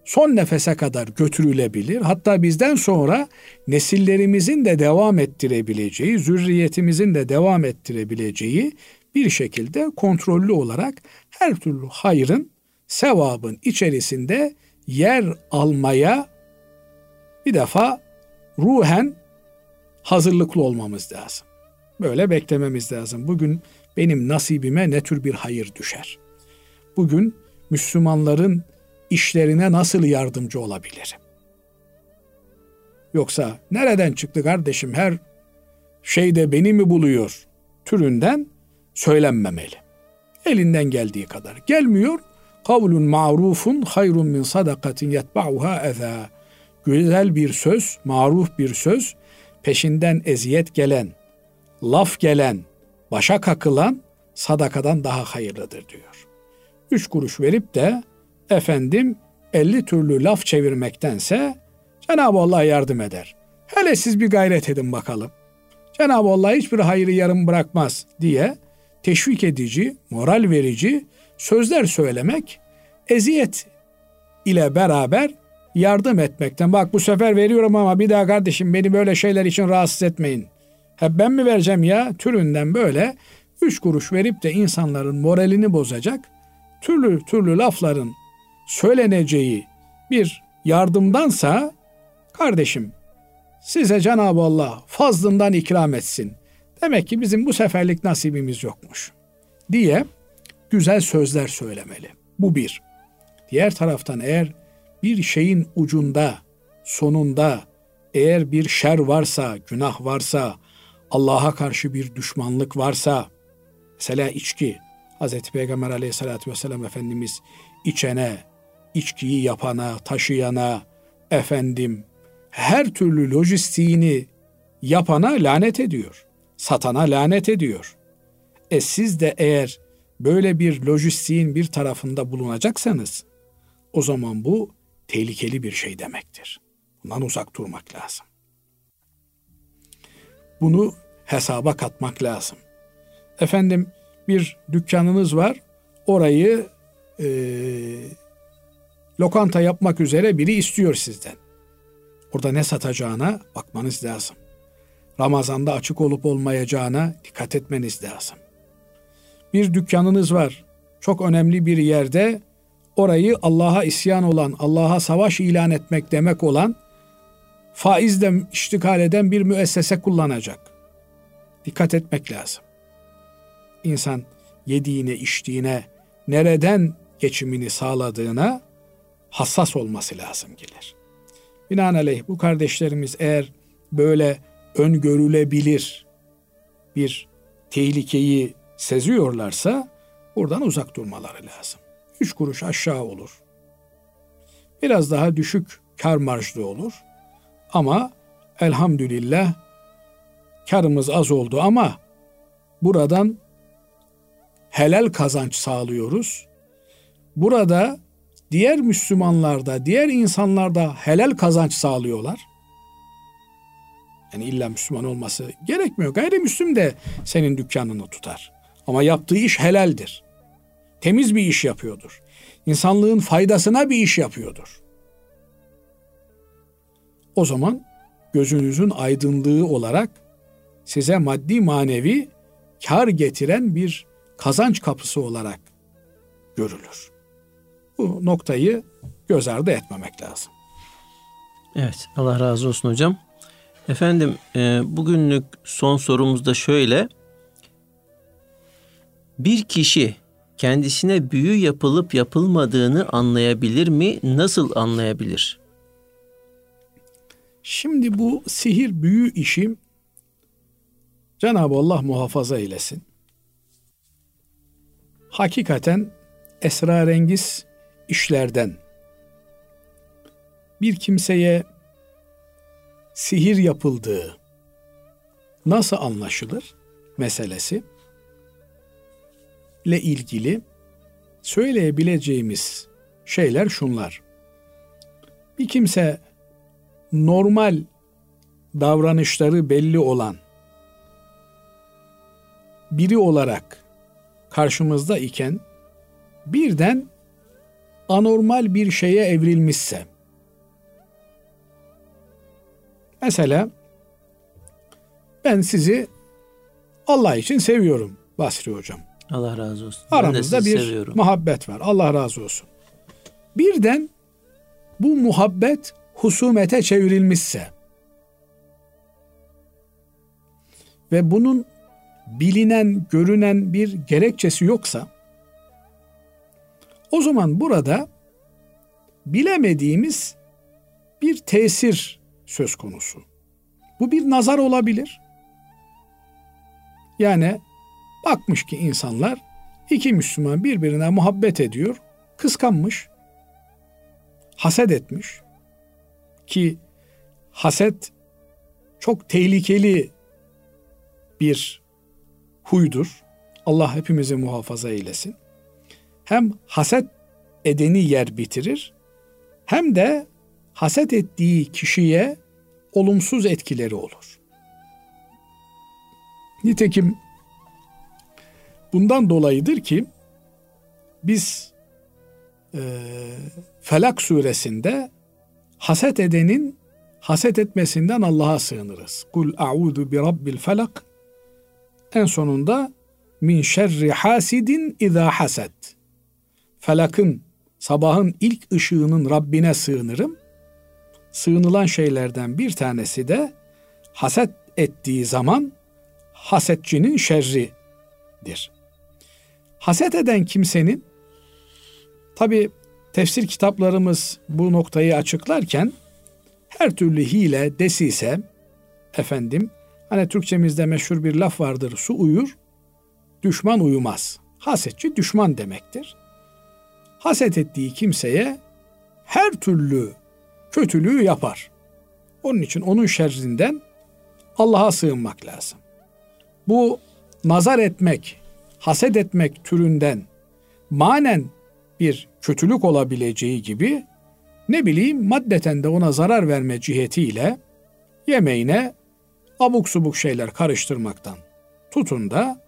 son nefese kadar götürülebilir. Hatta bizden sonra nesillerimizin de devam ettirebileceği, zürriyetimizin de devam ettirebileceği bir şekilde kontrollü olarak her türlü hayrın, sevabın içerisinde yer almaya bir defa ruhen hazırlıklı olmamız lazım. Böyle beklememiz lazım. Bugün benim nasibime ne tür bir hayır düşer? Bugün Müslümanların işlerine nasıl yardımcı olabilirim? Yoksa nereden çıktı kardeşim her şeyde beni mi buluyor türünden söylenmemeli. Elinden geldiği kadar. Gelmiyor. Kavlun ma'rufun hayrun min sadakatin yetba'uha eza. Güzel bir söz, maruf bir söz, peşinden eziyet gelen, laf gelen, başa kakılan sadakadan daha hayırlıdır diyor. Üç kuruş verip de efendim 50 türlü laf çevirmektense Cenab-ı Allah yardım eder. Hele siz bir gayret edin bakalım. Cenab-ı Allah hiçbir hayrı yarım bırakmaz diye teşvik edici, moral verici sözler söylemek eziyet ile beraber yardım etmekten. Bak bu sefer veriyorum ama bir daha kardeşim beni böyle şeyler için rahatsız etmeyin. Hep ben mi vereceğim ya? Türünden böyle üç kuruş verip de insanların moralini bozacak türlü türlü lafların söyleneceği bir yardımdansa kardeşim size Cenab-ı Allah fazlından ikram etsin. Demek ki bizim bu seferlik nasibimiz yokmuş diye güzel sözler söylemeli. Bu bir. Diğer taraftan eğer bir şeyin ucunda, sonunda eğer bir şer varsa, günah varsa, Allah'a karşı bir düşmanlık varsa, mesela içki, Hz. Peygamber aleyhissalatü vesselam Efendimiz içene, içkiyi yapana, taşıyana, efendim her türlü lojistiğini yapana lanet ediyor. Satana lanet ediyor. E siz de eğer böyle bir lojistiğin bir tarafında bulunacaksanız o zaman bu tehlikeli bir şey demektir. Bundan uzak durmak lazım. Bunu hesaba katmak lazım. Efendim bir dükkanınız var. Orayı e, lokanta yapmak üzere biri istiyor sizden. Orada ne satacağına bakmanız lazım. Ramazanda açık olup olmayacağına dikkat etmeniz lazım. Bir dükkanınız var. Çok önemli bir yerde orayı Allah'a isyan olan, Allah'a savaş ilan etmek demek olan faizle iştikal eden bir müessese kullanacak. Dikkat etmek lazım. İnsan yediğine, içtiğine, nereden geçimini sağladığına hassas olması lazım gelir. Binaenaleyh bu kardeşlerimiz eğer böyle öngörülebilir bir tehlikeyi seziyorlarsa buradan uzak durmaları lazım. Üç kuruş aşağı olur. Biraz daha düşük kar marjlı olur. Ama elhamdülillah karımız az oldu ama buradan helal kazanç sağlıyoruz. Burada diğer Müslümanlarda, diğer insanlarda helal kazanç sağlıyorlar. Yani illa Müslüman olması gerekmiyor. Gayrimüslim de senin dükkanını tutar. Ama yaptığı iş helaldir. Temiz bir iş yapıyordur. İnsanlığın faydasına bir iş yapıyordur. O zaman gözünüzün aydınlığı olarak size maddi manevi kar getiren bir kazanç kapısı olarak görülür. Bu noktayı göz ardı etmemek lazım. Evet Allah razı olsun hocam. Efendim e, bugünlük son sorumuz da şöyle. Bir kişi kendisine büyü yapılıp yapılmadığını anlayabilir mi? Nasıl anlayabilir? Şimdi bu sihir büyü işi Cenab-ı Allah muhafaza eylesin. Hakikaten esrarengiz işlerden bir kimseye sihir yapıldığı nasıl anlaşılır meselesi ile ilgili söyleyebileceğimiz şeyler şunlar. Bir kimse normal davranışları belli olan biri olarak karşımızda iken birden anormal bir şeye evrilmişse mesela ben sizi Allah için seviyorum Basri hocam. Allah razı olsun. Aramızda bir seviyorum. muhabbet var. Allah razı olsun. Birden bu muhabbet husumete çevrilmişse ve bunun bilinen, görünen bir gerekçesi yoksa o zaman burada bilemediğimiz bir tesir söz konusu. Bu bir nazar olabilir. Yani bakmış ki insanlar iki Müslüman birbirine muhabbet ediyor, kıskanmış, haset etmiş ki haset çok tehlikeli bir huydur. Allah hepimizi muhafaza eylesin. Hem haset edeni yer bitirir hem de haset ettiği kişiye olumsuz etkileri olur. Nitekim bundan dolayıdır ki biz e, Felak suresinde haset edenin haset etmesinden Allah'a sığınırız. Kul a'udu bi rabbil felak en sonunda min şerri hasidin izâ haset. Felakın, sabahın ilk ışığının Rabbine sığınırım. Sığınılan şeylerden bir tanesi de haset ettiği zaman hasetçinin şerridir. Haset eden kimsenin tabi tefsir kitaplarımız bu noktayı açıklarken her türlü hile, desise, efendim Hani Türkçemizde meşhur bir laf vardır. Su uyur, düşman uyumaz. Hasetçi düşman demektir. Haset ettiği kimseye her türlü kötülüğü yapar. Onun için onun şerrinden Allah'a sığınmak lazım. Bu nazar etmek, haset etmek türünden manen bir kötülük olabileceği gibi ne bileyim maddeten de ona zarar verme cihetiyle yemeğine abuk subuk şeyler karıştırmaktan tutun da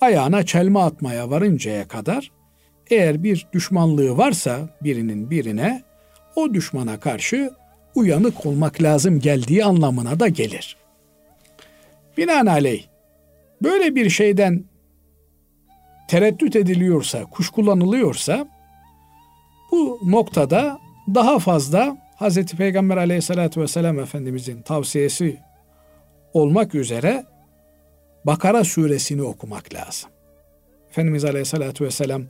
ayağına çelme atmaya varıncaya kadar eğer bir düşmanlığı varsa birinin birine o düşmana karşı uyanık olmak lazım geldiği anlamına da gelir. Binaenaleyh böyle bir şeyden tereddüt ediliyorsa, kuşkulanılıyorsa bu noktada daha fazla Hz. Peygamber aleyhissalatü vesselam Efendimizin tavsiyesi olmak üzere Bakara suresini okumak lazım. Efendimiz Aleyhisselatü Vesselam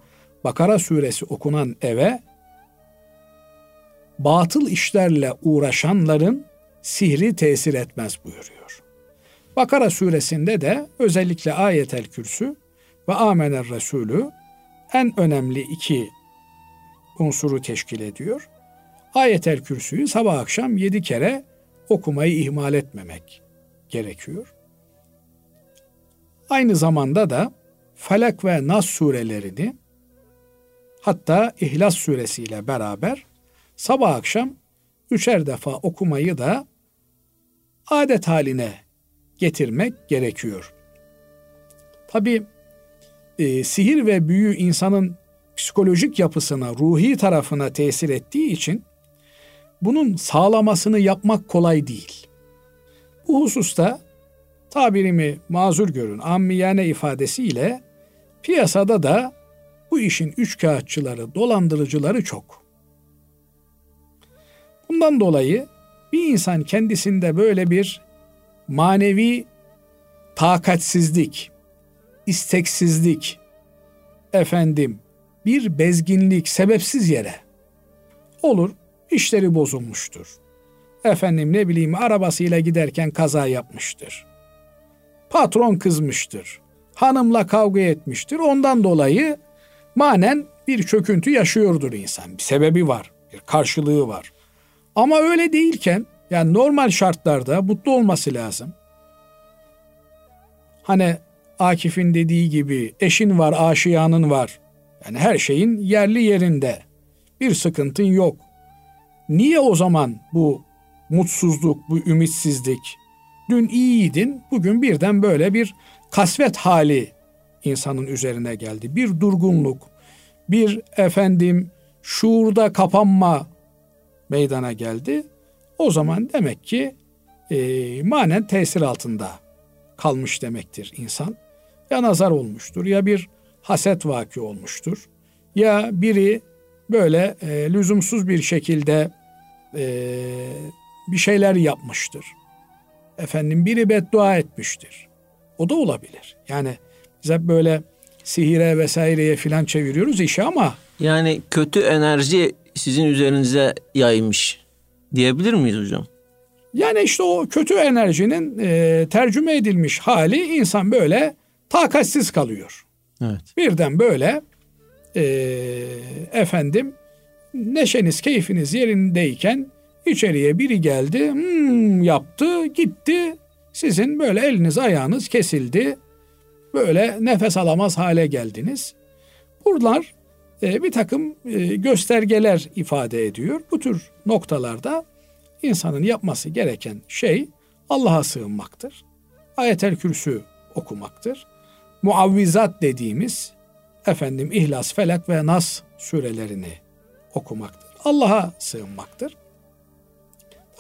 Bakara suresi okunan eve batıl işlerle uğraşanların sihri tesir etmez buyuruyor. Bakara suresinde de özellikle ayetel kürsü ve amener resulü en önemli iki unsuru teşkil ediyor. Ayetel kürsüyü sabah akşam yedi kere okumayı ihmal etmemek gerekiyor. Aynı zamanda da Felak ve Nas surelerini hatta İhlas suresiyle beraber sabah akşam üçer defa okumayı da adet haline getirmek gerekiyor. Tabi e, sihir ve büyü insanın psikolojik yapısına, ruhi tarafına tesir ettiği için bunun sağlamasını yapmak kolay değil. Bu hususta tabirimi mazur görün, ammiyane ifadesiyle piyasada da bu işin üç kağıtçıları, dolandırıcıları çok. Bundan dolayı bir insan kendisinde böyle bir manevi takatsizlik, isteksizlik, efendim bir bezginlik sebepsiz yere olur, işleri bozulmuştur. Efendim ne bileyim arabasıyla giderken kaza yapmıştır. Patron kızmıştır. Hanımla kavga etmiştir. Ondan dolayı manen bir çöküntü yaşıyordur insan. Bir sebebi var, bir karşılığı var. Ama öyle değilken yani normal şartlarda mutlu olması lazım. Hani Akif'in dediği gibi eşin var, aşiyanın var. Yani her şeyin yerli yerinde. Bir sıkıntın yok. Niye o zaman bu mutsuzluk, bu ümitsizlik? Dün iyiydin, bugün birden böyle bir kasvet hali insanın üzerine geldi. Bir durgunluk, bir efendim şuurda kapanma meydana geldi. O zaman demek ki e, manen tesir altında kalmış demektir insan. Ya nazar olmuştur ya bir haset vaki olmuştur. Ya biri böyle e, lüzumsuz bir şekilde e, bir şeyler yapmıştır. Efendim biri beddua etmiştir. O da olabilir. Yani biz hep böyle sihire vesaireye filan çeviriyoruz işi ama yani kötü enerji sizin üzerinize yaymış diyebilir miyiz hocam? Yani işte o kötü enerjinin e, tercüme edilmiş hali insan böyle takatsiz kalıyor. Evet. Birden böyle e, efendim neşeniz keyfiniz yerindeyken içeriye biri geldi hmm, yaptı gitti sizin böyle eliniz ayağınız kesildi böyle nefes alamaz hale geldiniz. Buralar e, bir takım e, göstergeler ifade ediyor. Bu tür noktalarda insanın yapması gereken şey Allah'a sığınmaktır. Ayetel Kürsü okumaktır. Muavvizat dediğimiz efendim İhlas, Felak ve Nas surelerini okumaktır. Allah'a sığınmaktır.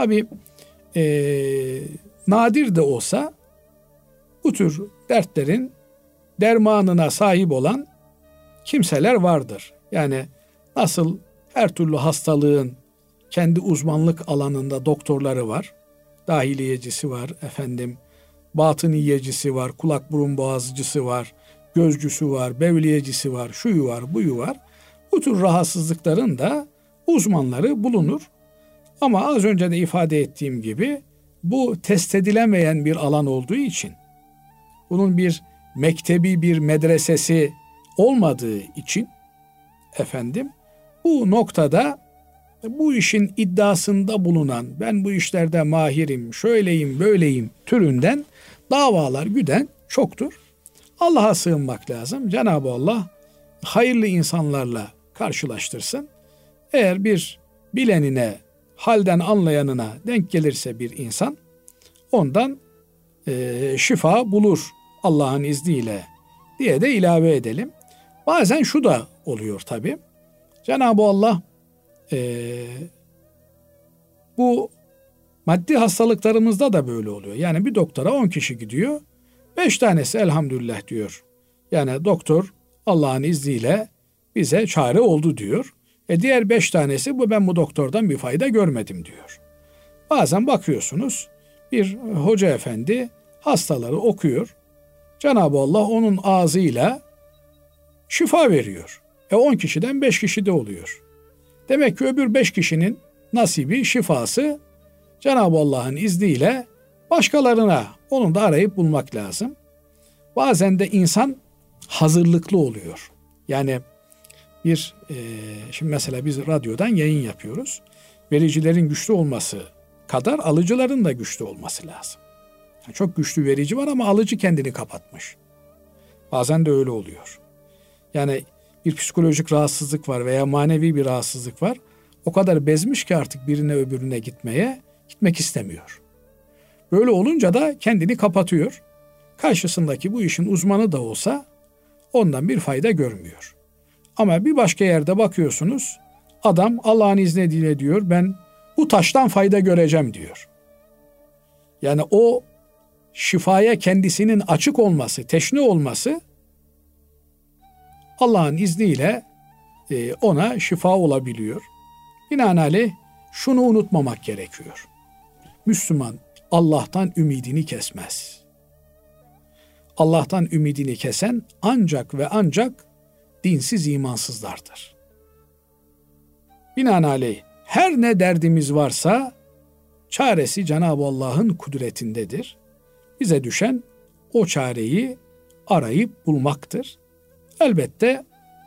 Tabi e, nadir de olsa bu tür dertlerin dermanına sahip olan kimseler vardır. Yani nasıl her türlü hastalığın kendi uzmanlık alanında doktorları var. Dahiliyecisi var, efendim batıniyecisi var, kulak burun boğazcısı var, gözcüsü var, bevliyecisi var, şuyu var, buyu var. Bu tür rahatsızlıkların da uzmanları bulunur. Ama az önce de ifade ettiğim gibi bu test edilemeyen bir alan olduğu için bunun bir mektebi bir medresesi olmadığı için efendim bu noktada bu işin iddiasında bulunan ben bu işlerde mahirim, şöyleyim, böyleyim türünden davalar güden çoktur. Allah'a sığınmak lazım. Cenab-ı Allah hayırlı insanlarla karşılaştırsın. Eğer bir bilenine, halden anlayanına denk gelirse bir insan ondan e, şifa bulur Allah'ın izniyle diye de ilave edelim. Bazen şu da oluyor tabi. Cenab-ı Allah e, bu maddi hastalıklarımızda da böyle oluyor. Yani bir doktora 10 kişi gidiyor. 5 tanesi elhamdülillah diyor. Yani doktor Allah'ın izniyle bize çare oldu diyor. E diğer 5 tanesi bu ben bu doktordan bir fayda görmedim diyor. Bazen bakıyorsunuz bir hoca efendi hastaları okuyor. Cenab-ı Allah onun ağzıyla şifa veriyor. E 10 kişiden 5 kişi de oluyor. Demek ki öbür 5 kişinin nasibi, şifası Cenab-ı Allah'ın izniyle başkalarına onun da arayıp bulmak lazım. Bazen de insan hazırlıklı oluyor. Yani bir e, şimdi mesela biz radyodan yayın yapıyoruz. Vericilerin güçlü olması kadar alıcıların da güçlü olması lazım. Yani çok güçlü verici var ama alıcı kendini kapatmış. Bazen de öyle oluyor. Yani bir psikolojik rahatsızlık var veya manevi bir rahatsızlık var. O kadar bezmiş ki artık birine öbürüne gitmeye gitmek istemiyor. Böyle olunca da kendini kapatıyor. Karşısındaki bu işin uzmanı da olsa ondan bir fayda görmüyor. Ama bir başka yerde bakıyorsunuz adam Allah'ın izniyle diyor ben bu taştan fayda göreceğim diyor. Yani o şifaya kendisinin açık olması, teşne olması Allah'ın izniyle e, ona şifa olabiliyor. Binaenaleyh şunu unutmamak gerekiyor. Müslüman Allah'tan ümidini kesmez. Allah'tan ümidini kesen ancak ve ancak dinsiz imansızlardır. Binaenaleyh her ne derdimiz varsa çaresi Cenab-ı Allah'ın kudretindedir. Bize düşen o çareyi arayıp bulmaktır. Elbette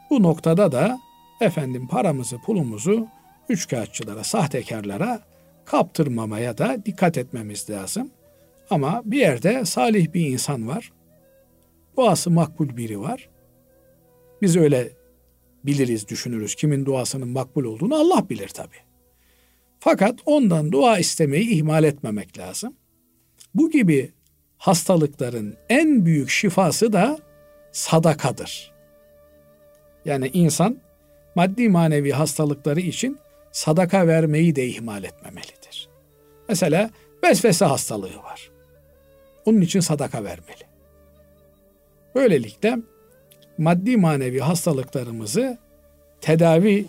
bu noktada da efendim paramızı pulumuzu üçkağıtçılara, sahtekarlara kaptırmamaya da dikkat etmemiz lazım. Ama bir yerde salih bir insan var. Duası makbul biri var. Biz öyle biliriz, düşünürüz. Kimin duasının makbul olduğunu Allah bilir tabi. Fakat ondan dua istemeyi ihmal etmemek lazım. Bu gibi hastalıkların en büyük şifası da sadakadır. Yani insan maddi manevi hastalıkları için sadaka vermeyi de ihmal etmemelidir. Mesela vesvese hastalığı var. Onun için sadaka vermeli. Böylelikle maddi manevi hastalıklarımızı tedavi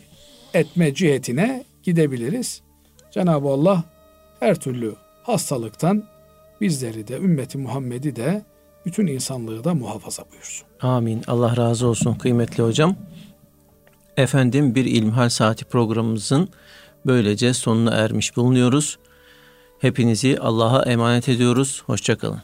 etme cihetine gidebiliriz. Cenab-ı Allah her türlü hastalıktan bizleri de ümmeti Muhammed'i de bütün insanlığı da muhafaza buyursun. Amin. Allah razı olsun kıymetli hocam. Efendim bir İlmihal Saati programımızın böylece sonuna ermiş bulunuyoruz. Hepinizi Allah'a emanet ediyoruz. Hoşçakalın.